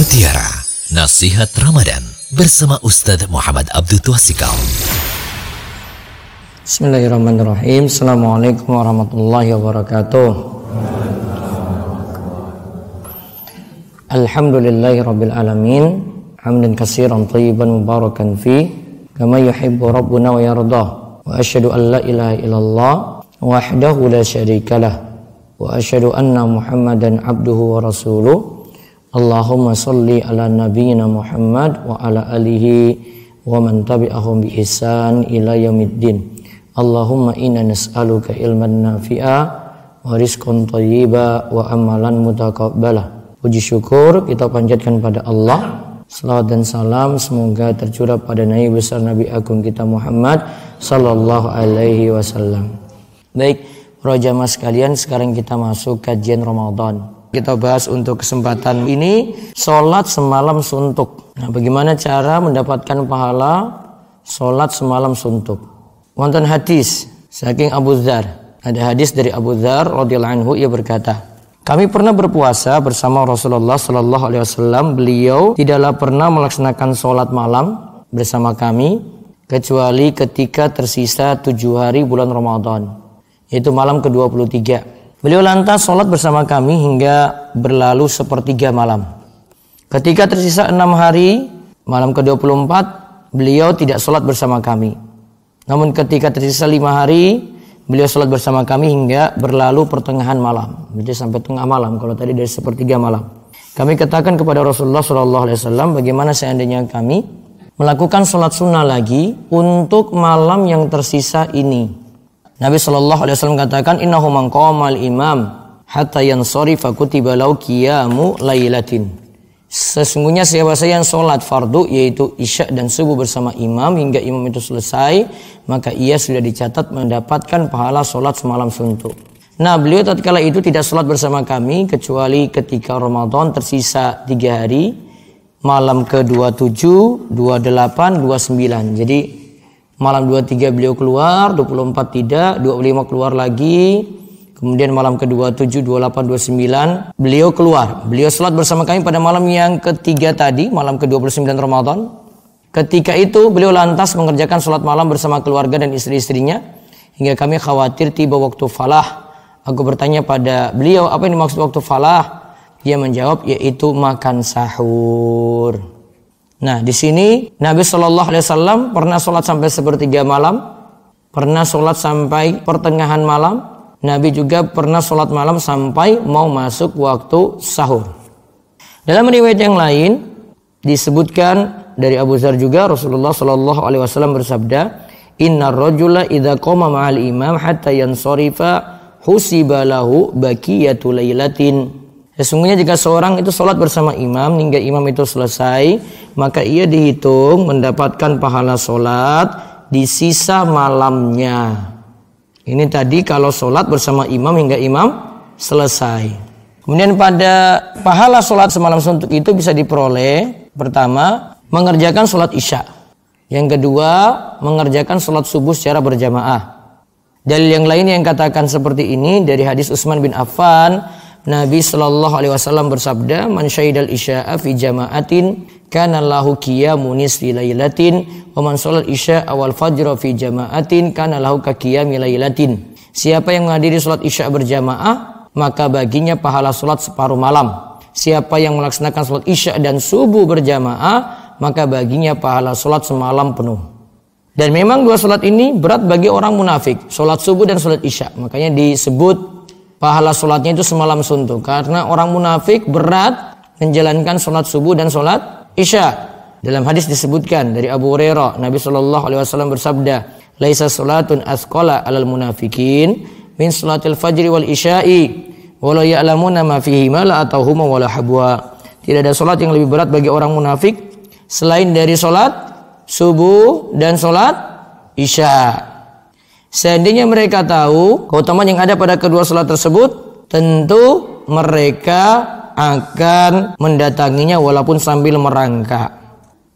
Mutiara Nasihat Ramadan bersama Ustadz Muhammad Abdul Twasikal. Bismillahirrahmanirrahim. Assalamualaikum warahmatullahi wabarakatuh. Alhamdulillahi rabbil alamin. Hamdan katsiran tayyiban mubarakan fi kama yuhibbu rabbuna wa yardah. Wa asyhadu an la ilaha illallah wahdahu la syarikalah wa asyhadu anna Muhammadan abduhu wa rasuluh. Allahumma salli ala nabiyyina Muhammad wa ala alihi wa man tabi'ahum bi ihsan ila yaumiddin. Allahumma inna nas'aluka ilman nafi'a wa rizqan thayyiba wa amalan mutaqabbala. Puji syukur kita panjatkan pada Allah. Salawat dan salam semoga tercurah pada Nabi besar Nabi agung kita Muhammad sallallahu alaihi wasallam. Baik, para jamaah sekalian, sekarang kita masuk kajian Ramadan. Kita bahas untuk kesempatan ini sholat semalam suntuk. Nah, bagaimana cara mendapatkan pahala sholat semalam suntuk? Wonten hadis saking Abu Dzar. Ada hadis dari Abu Dzar radhiyallahu anhu ia berkata, kami pernah berpuasa bersama Rasulullah Shallallahu Alaihi Wasallam. Beliau tidaklah pernah melaksanakan sholat malam bersama kami kecuali ketika tersisa tujuh hari bulan Ramadan, yaitu malam ke-23. Beliau lantas sholat bersama kami hingga berlalu sepertiga malam. Ketika tersisa enam hari, malam ke-24, beliau tidak sholat bersama kami. Namun ketika tersisa lima hari, beliau sholat bersama kami hingga berlalu pertengahan malam. Jadi sampai tengah malam, kalau tadi dari sepertiga malam. Kami katakan kepada Rasulullah SAW, bagaimana seandainya kami melakukan sholat sunnah lagi untuk malam yang tersisa ini. Nabi Shallallahu Alaihi Wasallam katakan innahu man imam hatta yansarifa kutiba lau qiyamu lailatin. Sesungguhnya siapa saja yang sholat fardu yaitu isya dan subuh bersama imam hingga imam itu selesai maka ia sudah dicatat mendapatkan pahala sholat semalam suntuk. Nah beliau tatkala itu tidak sholat bersama kami kecuali ketika Ramadan tersisa tiga hari malam ke 27, 28, 29. Jadi Malam 23 beliau keluar, 24 tidak, 25 keluar lagi. Kemudian malam ke-27, 28, 29 beliau keluar. Beliau sholat bersama kami pada malam yang ketiga tadi, malam ke-29 Ramadan. Ketika itu beliau lantas mengerjakan sholat malam bersama keluarga dan istri-istrinya. Hingga kami khawatir tiba waktu falah. Aku bertanya pada beliau apa yang dimaksud waktu falah? Dia menjawab yaitu makan sahur. Nah, di sini Nabi Shallallahu Alaihi Wasallam pernah sholat sampai sepertiga malam, pernah sholat sampai pertengahan malam. Nabi juga pernah sholat malam sampai mau masuk waktu sahur. Dalam riwayat yang lain disebutkan dari Abu Zar juga Rasulullah Shallallahu Alaihi Wasallam bersabda, Inna rojula idha koma ma'al imam hatta yansorifa husibalahu bakiyatu laylatin Sesungguhnya jika seorang itu sholat bersama imam hingga imam itu selesai, maka ia dihitung mendapatkan pahala sholat di sisa malamnya. Ini tadi kalau sholat bersama imam hingga imam selesai. Kemudian pada pahala sholat semalam suntuk itu bisa diperoleh pertama mengerjakan sholat isya. Yang kedua mengerjakan sholat subuh secara berjamaah. Dalil yang lain yang katakan seperti ini dari hadis Utsman bin Affan Nabi Shallallahu Alaihi Wasallam bersabda, "Man syahidal isya'a fi jama'atin kana lahu qiyamu nisfi lailatin wa man sholal isya awal fajr fi jama'atin kana lahu ka qiyami lailatin." Siapa yang menghadiri salat isya berjamaah, maka baginya pahala salat separuh malam. Siapa yang melaksanakan salat isya dan subuh berjamaah, maka baginya pahala salat semalam penuh. Dan memang dua salat ini berat bagi orang munafik, salat subuh dan salat isya. Makanya disebut pahala sholatnya itu semalam suntuk. Karena orang munafik berat menjalankan sholat subuh dan sholat isya. Dalam hadis disebutkan dari Abu Hurairah Nabi Shallallahu Alaihi Wasallam bersabda laisa sholatun asqala alal munafikin min sholatil fajri wal isya'i walau ya'lamuna ma fihi ma la atauhuma wala habwa. Tidak ada sholat yang lebih berat bagi orang munafik selain dari sholat subuh dan sholat isya Seandainya mereka tahu keutamaan yang ada pada kedua salat tersebut, tentu mereka akan mendatanginya walaupun sambil merangkak.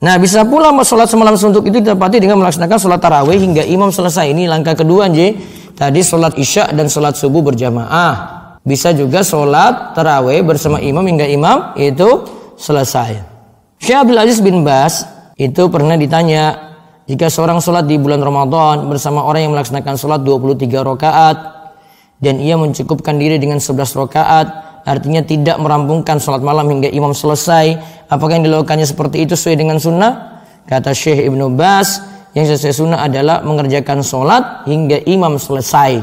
Nah, bisa pula sholat semalam suntuk itu didapati dengan melaksanakan sholat tarawih hingga imam selesai. Ini langkah kedua, J. Tadi sholat isya dan sholat subuh berjamaah. Bisa juga sholat tarawih bersama imam hingga imam itu selesai. Syekh Abdul Aziz bin Bas itu pernah ditanya jika seorang sholat di bulan Ramadan bersama orang yang melaksanakan sholat 23 rakaat dan ia mencukupkan diri dengan 11 rakaat artinya tidak merampungkan sholat malam hingga imam selesai apakah yang dilakukannya seperti itu sesuai dengan sunnah? Kata Syekh Ibnu Bas yang sesuai sunnah adalah mengerjakan sholat hingga imam selesai.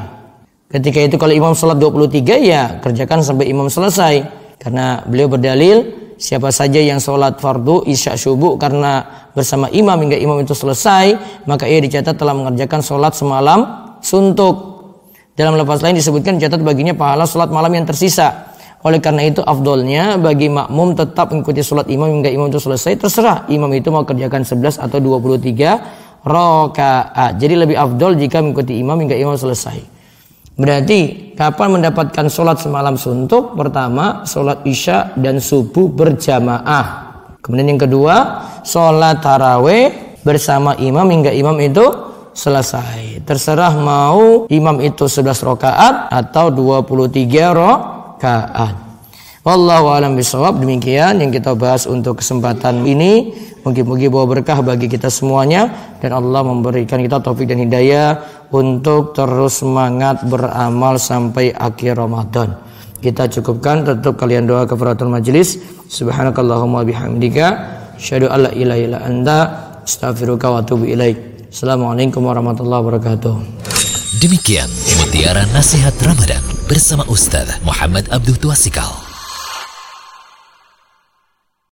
Ketika itu kalau imam sholat 23 ya kerjakan sampai imam selesai. Karena beliau berdalil Siapa saja yang sholat fardu isya subuh karena bersama imam hingga imam itu selesai, maka ia dicatat telah mengerjakan sholat semalam suntuk. Dalam lepas lain disebutkan dicatat baginya pahala sholat malam yang tersisa. Oleh karena itu afdolnya bagi makmum tetap mengikuti sholat imam hingga imam itu selesai. Terserah imam itu mau kerjakan 11 atau 23 rokaat. Jadi lebih afdol jika mengikuti imam hingga imam selesai. Berarti kapan mendapatkan sholat semalam suntuk? Pertama, sholat isya dan subuh berjamaah. Kemudian yang kedua, sholat taraweh bersama imam hingga imam itu selesai. Terserah mau imam itu 11 rakaat atau 23 rakaat. Wallahu alam bisawab demikian yang kita bahas untuk kesempatan ini. Mungkin-mungkin bawa berkah bagi kita semuanya dan Allah memberikan kita taufik dan hidayah untuk terus semangat beramal sampai akhir Ramadan. Kita cukupkan tetap kalian doa kafaratul majelis. Subhanakallahumma bihamdika asyhadu alla ilaha illa anta astaghfiruka wa atubu ilaik. Assalamualaikum warahmatullahi wabarakatuh. Demikian mutiara nasihat Ramadan bersama Ustaz Muhammad Abdul Tuasikal.